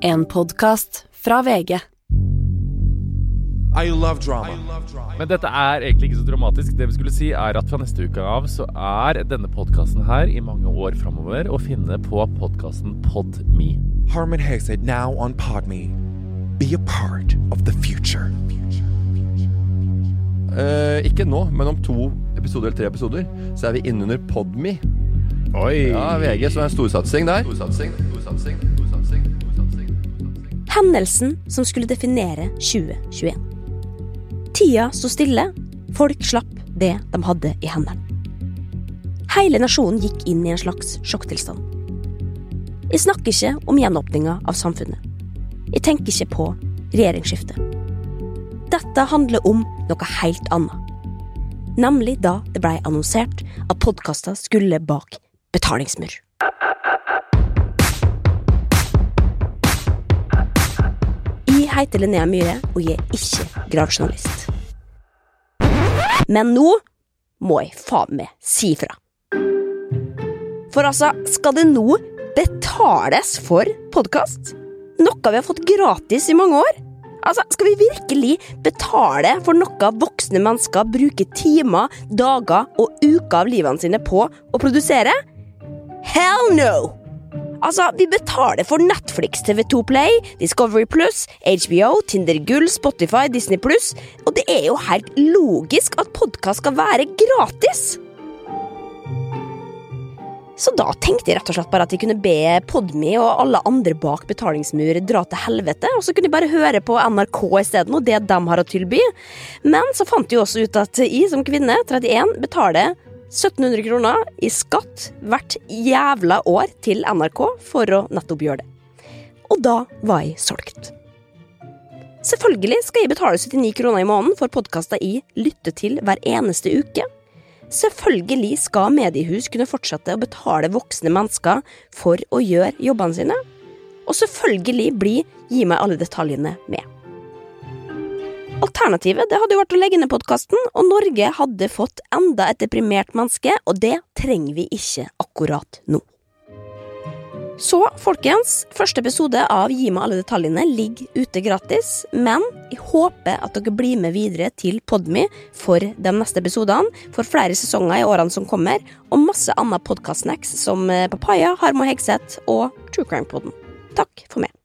En podkast fra VG. I love drama. Men dette er egentlig ikke så dramatisk. Det vi skulle si er at Fra neste uke av så er denne podkasten her i mange år framover å finne på podkasten Podme. Harman Hexed now on Podme. Be a part of the future. Uh, ikke nå, men om to episoder eller tre episoder så er vi innunder Podme. Oi! Ja, VG, som er en storsatsing der. Storsatsing, storsatsing. Hendelsen som skulle definere 2021. Tida sto stille, folk slapp det de hadde i hendene. Hele nasjonen gikk inn i en slags sjokktilstand. Jeg snakker ikke om gjenåpninga av samfunnet. Jeg tenker ikke på regjeringsskiftet. Dette handler om noe helt annet. Nemlig da det blei annonsert at podkaster skulle bak betalingsmur. Jeg heter Linnea Myhre, og jeg er ikke gravejournalist. Men nå må jeg faen meg si fra. For altså, skal det nå betales for podkast? Noe vi har fått gratis i mange år? Altså, Skal vi virkelig betale for noe voksne mennesker bruker timer, dager og uker av livene sine på å produsere? Hell no! Altså, Vi betaler for Netflix, TV2 Play, Discovery Pluss, HBO, Tinder Gull, Spotify, Disney Pluss, og det er jo helt logisk at podkast skal være gratis! Så da tenkte jeg rett og slett bare at jeg kunne be Podme og alle andre bak betalingsmur dra til helvete, og så kunne jeg bare høre på NRK isteden, og det de har å tilby. Men så fant jeg også ut at jeg som kvinne, 31, betaler 1700 kroner i skatt hvert jævla år til NRK for å nettopp gjøre det. Og da var jeg solgt. Selvfølgelig skal jeg betale 79 kroner i måneden for podkaster jeg lytter til hver eneste uke. Selvfølgelig skal mediehus kunne fortsette å betale voksne mennesker for å gjøre jobbene sine. Og selvfølgelig blir Gi meg alle detaljene med. Alternativet det hadde jo vært å legge ned podkasten, og Norge hadde fått enda et deprimert menneske, og det trenger vi ikke akkurat nå. Så, folkens, første episode av Gi meg alle detaljene ligger ute gratis, men jeg håper at dere blir med videre til Podmy for de neste episodene, for flere sesonger i årene som kommer, og masse annet podkast-snacks som Papaya, Harmo Hegseth og True Crime Podden. Takk for meg.